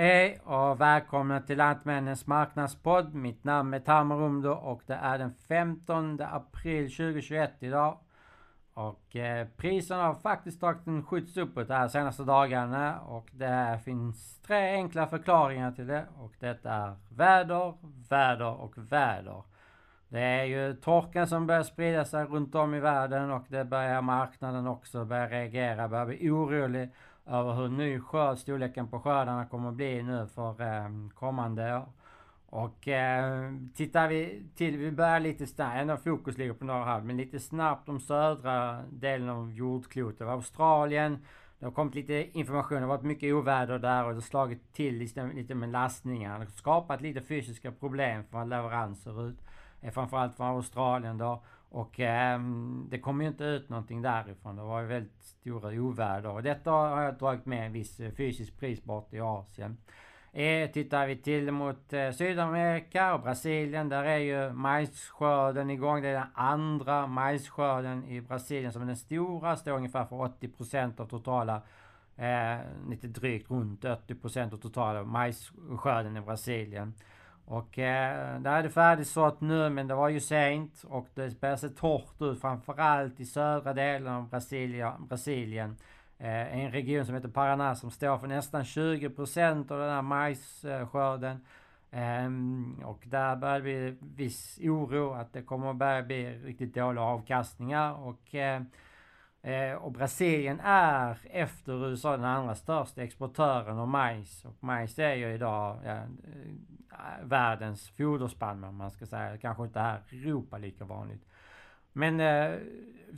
Hej och välkomna till Lantmännens marknadspodd. Mitt namn är Tamer Rumdo och det är den 15 april 2021 idag. Och eh, priserna har faktiskt tagit en skjuts uppåt de här senaste dagarna och det finns tre enkla förklaringar till det. Och det är väder, väder och väder. Det är ju torkan som börjar sprida sig runt om i världen och det börjar marknaden också börja reagera, börja bli orolig över hur ny skörd, storleken på skördarna kommer att bli nu för eh, kommande år. Och eh, tittar vi till, vi börjar lite snabbt, ändå fokus ligger på norra halv, men lite snabbt om södra delen av jordklotet. Australien, det har kommit lite information, det har varit mycket oväder där och det har slagit till lite, lite med lastningar. Det har skapat lite fysiska problem för leveranser ut. Eh, framförallt från Australien då. Och eh, det kom ju inte ut någonting därifrån. Det var ju väldigt stora oväder. Och detta har jag dragit med en viss eh, fysisk pris bort i Asien. Eh, tittar vi till mot eh, Sydamerika och Brasilien. Där är ju majsskörden igång. Det är den andra majsskörden i Brasilien som är den stora. Står ungefär för 80% av totala eh, lite drygt runt 80% av totala majsskörden i Brasilien. Och eh, där är det färdigsått nu men det var ju sent och det börjar se torrt ut framförallt i södra delen av Brasilia, Brasilien. Eh, en region som heter Paraná som står för nästan 20% av den här majsskörden. Eh, och där börjar det bli viss oro att det kommer att börja bli riktigt dåliga avkastningar. Och, eh, eh och Brasilien är efter USA den andra största exportören av majs. Och majs är ju idag ja, världens foderspannmål om man ska säga. Kanske inte här i Europa lika vanligt. Men eh,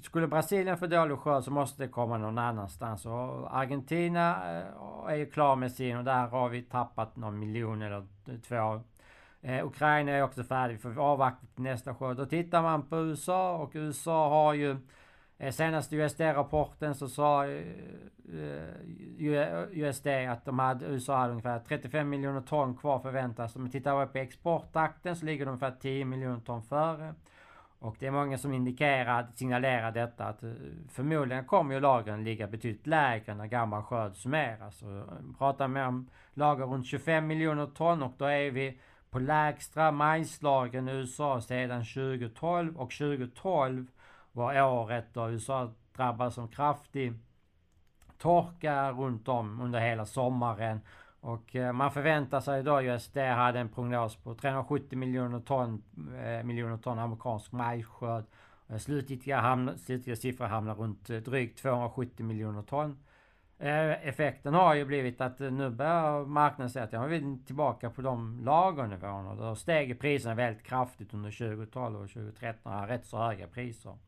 skulle Brasilien få dålig skörd så måste det komma någon annanstans. Och Argentina eh, är ju klar med sin och där har vi tappat någon miljon eller två. Eh, Ukraina är också färdig. Vi får avvakta till nästa skörd. Då tittar man på USA och USA har ju Eh, Eh, senaste USD-rapporten så sa eh, eh, USD att de hade, USA hade ungefär 35 miljoner ton kvar förväntas. Om vi tittar på exporttakten så ligger de ungefär 10 miljoner ton före. Och det är många som indikerar, signalerar detta att förmodligen kommer ju lagren ligga betydligt lägre när gammal skörd summeras. Så pratar man om lager runt 25 miljoner ton och då är vi på lägsta majslagren i USA sedan 2012 och 2012 var året då USA drabbades av kraftig torka runt om under hela sommaren. Och eh, man förväntar sig då, USD hade en prognos på 370 miljoner ton, eh, miljoner ton amerikansk majsskörd. Eh, slutgiltiga, hamn, slutgiltiga siffror hamnar runt eh, drygt 270 miljoner ton. Effekten har ju blivit att nu börjar marknaden säga att ja, vi är tillbaka på de lagernivåerna. Då steg priserna väldigt kraftigt under 2012 och 2013. Rätt så höga priser.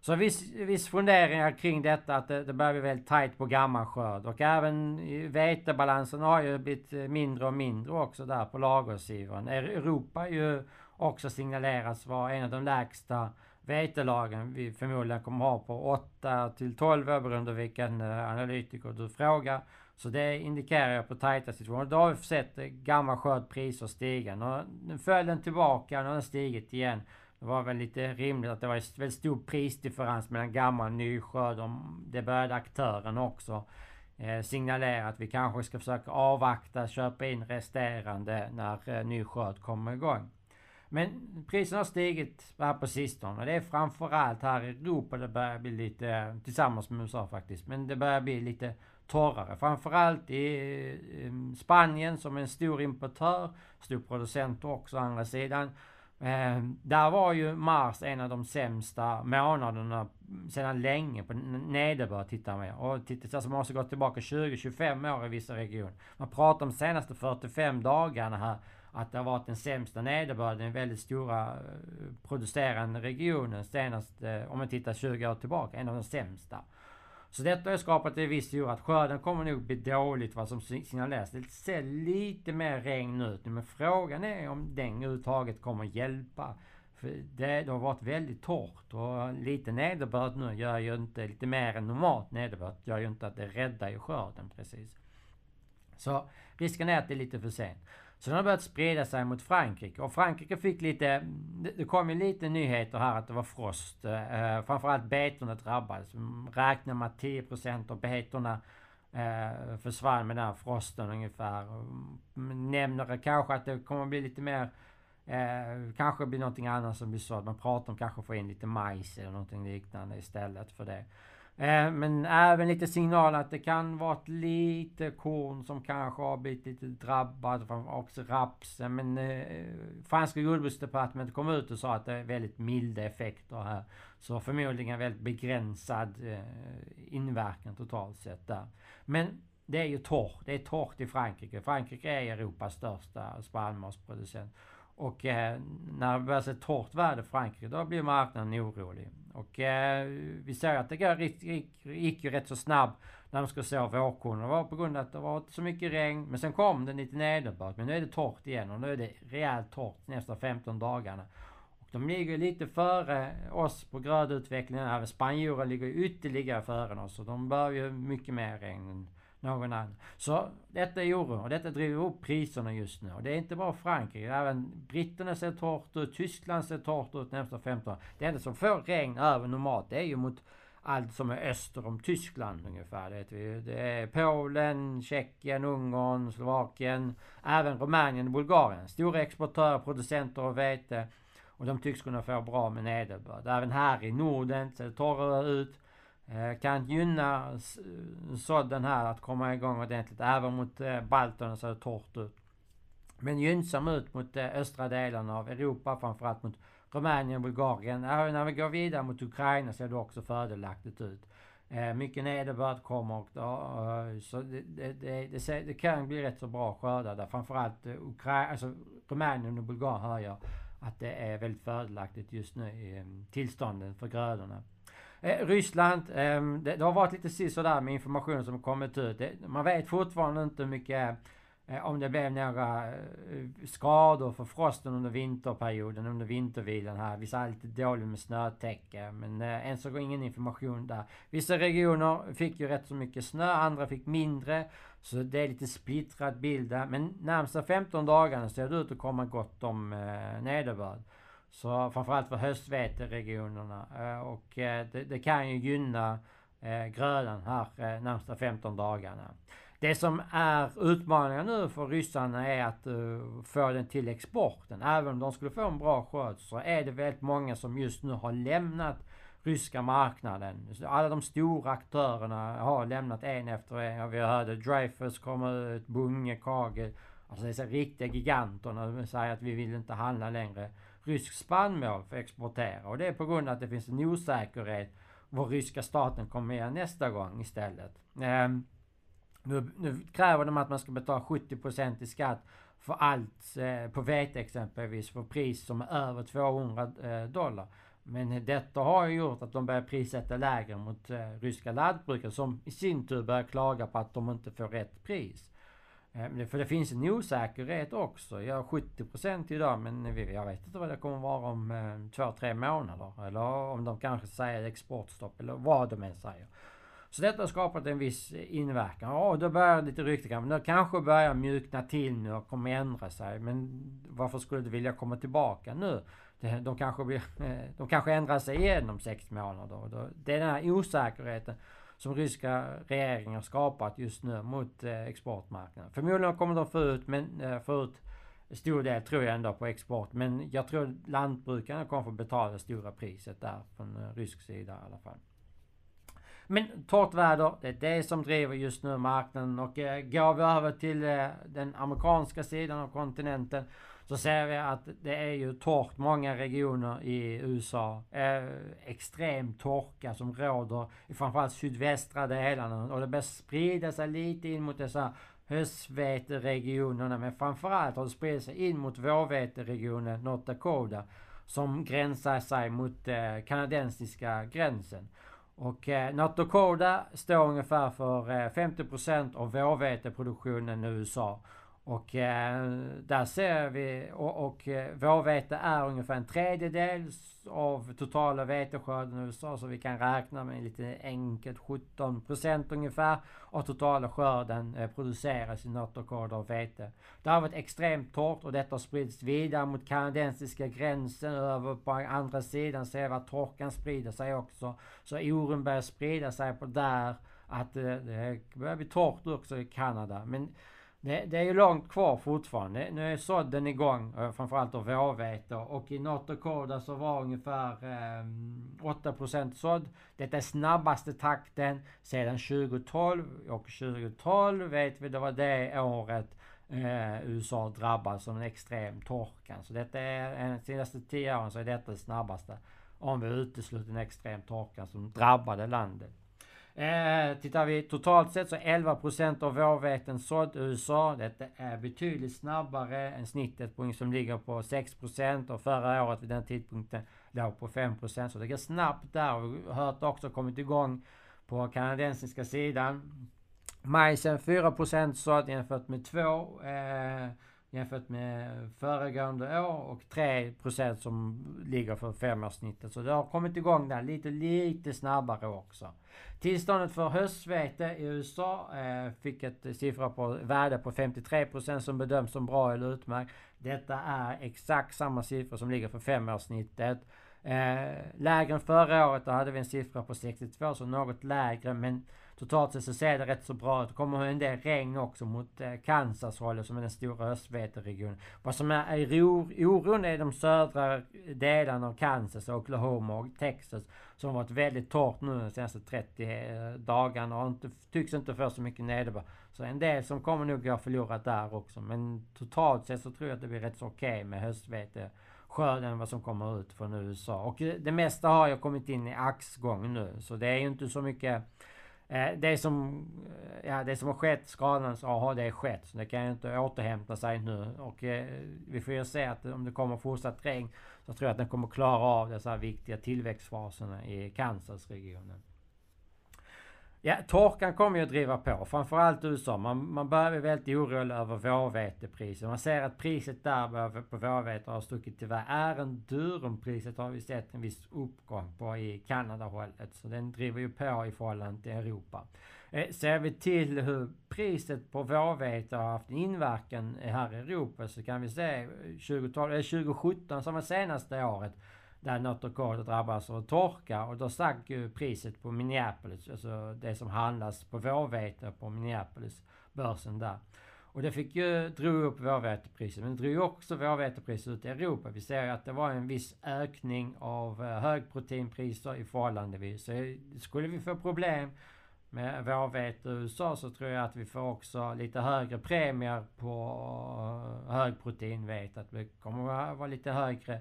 Så viss, viss funderingar kring detta att det, det börjar bli väldigt tajt på gammal skörd. Och även vetebalansen har ju blivit eh, mindre och mindre också där på lagersidan. Europa ju också signalerats vara en av de lägsta vetelagen vi förmodligen kommer ha på 8 till 12 år beroende på vilken eh, analytiker du frågar. Så det indikerar ju på tajta situationer. Då har vi sett eh, gammal skörd priser stiga. Nu föll den tillbaka, nu har den stigit igen. Det var väl lite rimligt att det var en väldigt stor prisdifferens mellan gammal och ny skörd. Det började aktören också eh, signalera att vi kanske ska försöka avvakta, köpa in resterande när eh, ny skörd kommer igång. Men priserna har stigit här på sistone. Det är framförallt här i Europa det börjar bli lite, tillsammans med USA faktiskt, men det börjar bli lite torrare. Framförallt i Spanien som är en stor importör, stor producent också å andra sidan. Eh, där var ju mars en av de sämsta månaderna sedan länge på nederbörd tittar man Och tittar, alltså man måste gå tillbaka 20-25 år i vissa regioner. Man pratar om de senaste 45 dagarna här att det har varit den sämsta nederbörden i väldigt stora eh, producerande regionen senast, om man tittar 20 år tillbaka, en av de sämsta. Så detta har skapat en viss oro att skörden kommer nog bli dåligt vad som signaleras. Det ser lite mer regn ut nu men frågan är om den överhuvudtaget kommer hjälpa. För det, det har varit väldigt torrt och lite nederbörd nu gör ju inte, lite mer än normalt nederbörd gör ju inte att det räddar ju skörden precis. Så risken är att det är lite för sent. Så den har börjat sprida sig mot Frankrike. Och Frankrike fick lite... Det kom ju lite nyheter här att det var frost. Eh, eh framförallt betorna drabbades. Mm, räknar med att 10% av betorna eh, försvann med den här frosten ungefär. Mm, nämner kanske att det kommer bli lite mer Eh, kanske blir någonting annat som blir så att man pratar om kanske få in lite majs eller någonting liknande istället för det. Eh, men även lite signaler att det kan vara ett lite korn som kanske har blivit lite drabbat. Också rapsen. Men eh, franska jordbruksdepartementet kom ut och sa att det är väldigt milda effekter här. Så förmodligen väldigt begränsad eh, inverkan totalt sett där. Men det är ju torrt. Det är torrt i Frankrike. Frankrike är Europas största spannmålsproducent. Och eh, när det börjar se torrt väder i Frankrike, då blir marknaden orolig. Och eh, vi ser att det gick, gick, gick ju rätt så snabbt när de skulle så vårkornen. Det var på grund av att det var så mycket regn. Men sen kom det lite nederbörd. Men nu är det torrt igen och nu är det rejält torrt nästa 15 dagarna. Och de ligger lite före oss på grödutvecklingen. Spanjorerna spanjorer ligger ytterligare före oss. Och de behöver ju mycket mer regn någon annan. Så detta är oro och detta driver upp priserna just nu. Och det är inte bara Frankrike, även britterna ser torrt ut, Tyskland ser torrt ut nästa 15 Det enda som får regn över normalt, det är ju mot allt som är öster om Tyskland ungefär. Det, vi. det är Polen, Tjeckien, Ungern, Slovakien, även Rumänien och Bulgarien. Stora exportörer, producenter av vete. Och de tycks kunna få bra med nederbörd. Även här i Norden ser det torrare ut. Eh, kan gynna sådden här att komma igång ordentligt. Även mot eh, balterna ser det torrt ut. Men gynnsam ut mot eh, östra delarna av Europa, framförallt mot Rumänien och Bulgarien. Även när vi går vidare mot Ukraina ser det också fördelaktigt ut. mycket nederbörd kommer och då, så det, det, det, det, kan bli rätt så bra skördar där. Framförallt Ukra alltså Rumänien och Bulgarien hör jag att det är väldigt fördelaktigt just nu i mm, tillstånden för grödorna. Eh, Ryssland, eh, det, det, har varit lite sådär med information som kommit ut. Det, man vet fortfarande inte hur mycket eh, om det blev några eh, skador för frosten under vinterperioden, under vintervilan här. Vissa är lite dåligt med snötäcke, men eh, än så går ingen information där. Vissa regioner fick ju rätt så mycket snö, andra fick mindre. Så det är lite splittrad bild där. Men närmsta 15 dagarna ser det ut att komma gott om eh, nederbörd. Så framförallt för höstveteregionerna. Eh, och eh, det, det, kan ju gynna eh, grödan här närmsta 15 dagarna. Det som är utmaningen nu för ryssarna är att uh, få den till exporten. Även om de skulle få en bra skörd så är det väldigt många som just nu har lämnat ryska marknaden. Alla de stora aktörerna har lämnat en efter en. Vi hörde Dreyfus komma ut, Bunge, Kagel. Alltså dessa riktiga giganterna säger att vi vill inte handla längre rysk spannmål för att exportera. Och det är på grund av att det finns en osäkerhet vad ryska staten kommer med nästa gång istället. Eh, nu, nu, kräver de att man ska betala 70% i skatt för allt eh, på vete exempelvis för pris som är över 200 eh, dollar. Men detta har ju gjort att de börjar prissätta lägre mot eh, ryska lantbrukare som i sin tur börjar klaga på att de inte får rätt pris. Eh, för det finns en osäkerhet också. Jag har 70% idag men jag vet inte vad det kommer vara om eh, två, tre månader. Eller om de kanske säger exportstopp eller vad de än säger. Så detta har skapat en viss inverkan. Ja, då börjar lite rykten. Men det kanske börjar mjukna till nu och kommer ändra sig. Men varför skulle du vilja komma tillbaka nu? De kanske, blir, de kanske ändrar sig igen om sex månader. Det är den här osäkerheten som ryska regeringen har skapat just nu mot eh, exportmarknaden. Förmodligen kommer de få ut, men, eh, få ut stor del tror jag ändå på export. Men jag tror lantbrukarna kommer få betala det stora priset där från eh, rysk sida i alla fall. Men torrt väder, det är det som driver just nu marknaden och eh, går vi över till eh, den amerikanska sidan av kontinenten så ser vi att det är ju torrt många regioner i USA. Eh, extrem torka som råder i framförallt sydvästra delarna och det börjar sprida sig lite in mot dessa höstveteregionerna men framförallt har det spridit sig in mot vårveteregionen North Dakota som gränsar sig mot eh, kanadensiska gränsen. Och eh, North Dakota står ungefär för eh, 50% av vårveteproduktionen i USA. Och eh, där ser vi, och, och eh, vårvete är ungefär en tredjedel av totala veteskörden i USA. Så vi kan räkna med lite enkelt 17 procent ungefär av totala skörden eh, produceras i North av vete. Det har varit extremt torrt och detta har spridits vidare mot kanadensiska gränsen. Över på andra sidan ser vi att torkan sprider sig också. Så oron börjar sprida sig på där att eh, det börjar bli torrt också i Kanada. Men det, det, är ju långt kvar fortfarande. Nu är sådden igång, eh, framförallt av vårvete. Och i North Dakota så var ungefär eh, 8% sådd. Detta är snabbaste takten sedan 2012. Och 2012 vet vi, det var det året eh, USA drabbades av en extrem torka. Så detta är, de senaste 10 åren så är detta det snabbaste. Om vi utesluter den extrem torka som drabbade landet. Eh, tittar vi totalt sett så 11% av vårveten sådd i USA. Detta är betydligt snabbare än snittet på, som ligger på 6% och förra året vid den tidpunkten låg på 5%. Så det går snabbt där. Vi har hört också kommit igång på kanadensiska sidan. Majsen 4% sådd jämfört med 2. Jämfört med föregående år och 3% som ligger för femårssnittet. Så det har kommit igång där lite, lite snabbare också. Tillståndet för höstvete i USA eh, fick ett siffra på värde på 53% som bedöms som bra eller utmärkt. Detta är exakt samma siffra som ligger för femårssnittet. Eh, lägre än förra året, då hade vi en siffra på 62, så något lägre men totalt sett så ser det rätt så bra ut. Det kommer en del regn också mot eh, Kansas hållet som är den stora östveteregionen. Vad som är, är oron är de södra delarna av Kansas, Oklahoma och Texas som har varit väldigt torrt nu de senaste 30 eh, dagarna och inte, tycks inte få så mycket nederbörd. Så en del som kommer nog gå förlorat där också. Men totalt sett så tror jag att det blir rätt så okej okay med höstvete skörden vad som kommer ut från USA. Och det mesta har ju kommit in i axgång nu. Så det är ju inte så mycket Eh, det som, eh, ja, det som har skett, skadan, så har det skett. Så det kan ju inte återhämta sig nu. Och eh, vi får ju se att om det kommer fortsatt regn så tror jag att den kommer klara av dessa viktiga tillväxtfaserna i Kansasregionen. Ja, torkan kommer ju att driva på, framförallt USA. Man, man börjar bli väldigt orolig över vårvetepriset. Man ser att priset där på vårvete har stuckit iväg. Även Durumpriset har vi sett en viss uppgång på i Kanada-hållet. Så den driver ju på i förhållande till Europa. Eh, ser vi till hur priset på vårvete har haft inverkan här i Europa så kan vi se 2012, eh, 2017 som var senaste året där North Dakota drabbas av torka och då stack ju priset på Minneapolis, alltså det som handlas på vårvete på Minneapolis, börsen där. Och det fick ju, drog upp vårvetepriset, men det drog också vårvetepriset ut i Europa. Vi ser ju att det var en viss ökning av eh, högproteinpriser i förhållandevis. Så skulle vi få problem med vårvete i USA så tror jag att vi får också lite högre premier på eh, högproteinvete. Att det kommer att vara lite högre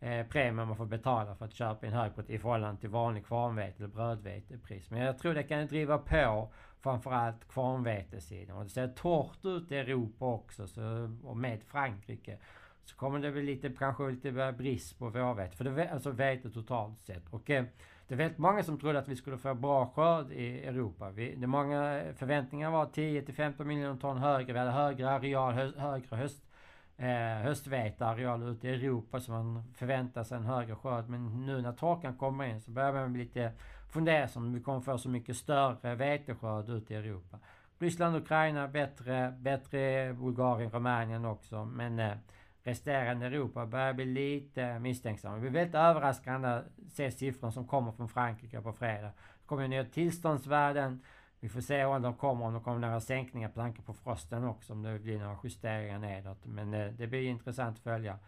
eh, premie man får betala för att köpa in högprotein i förhållande till vanlig kvarnvete eller brödvetepris. Men jag tror det kan driva på framförallt kvarnvetesidan. Och det ser torrt ut i Europa också, så, och med Frankrike. Så kommer det bli lite, kanske lite brist på vårvete, för det, alltså vete totalt sett. Och eh, det är väldigt många som trodde att vi skulle få bra skörd i Europa. Vi, det många förväntningar var 10 till 15 miljoner ton högre. Vi hade högre areal, hö, högre höst eh, höstveteareal ute i Europa så man förväntar sig en högre skörd. Men nu när torkan kommer in så börjar man bli lite fundersam om vi kommer få så mycket större veteskörd ute i Europa. Ryssland och Ukraina bättre, bättre Bulgarien, Rumänien också. Men eh, resterande Europa börjar bli lite misstänksamma. Det blir väldigt överraskande att se siffrorna som kommer från Frankrike på fredag. Det kommer nya tillståndsvärden. Vi får se om de kommer, om de kommer några sänkningar på tanke på frosten också, om det blir några justeringar nedåt. Men eh, det blir intressant att följa.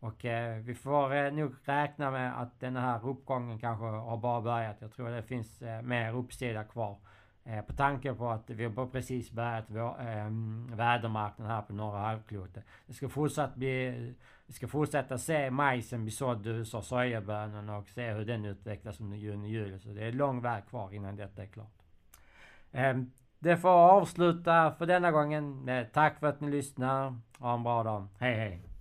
Och eh, vi får eh, nog räkna med att den här uppgången kanske har bara börjat. Jag tror det finns eh, mer uppsida kvar. Eh, på tanke på att vi har precis börjat vår, eh, vädermarknaden här på norra halvklotet. Det ska fortsatt bli... Vi ska fortsätta se majsen bli sådd i USA, sojabönorna och se hur den utvecklas under juni, juli. Så det är lång väg kvar innan detta är klart. Ehm, det får avsluta för denna gången. Tack för att ni lyssnar. Ha en bra dag. Hej hej!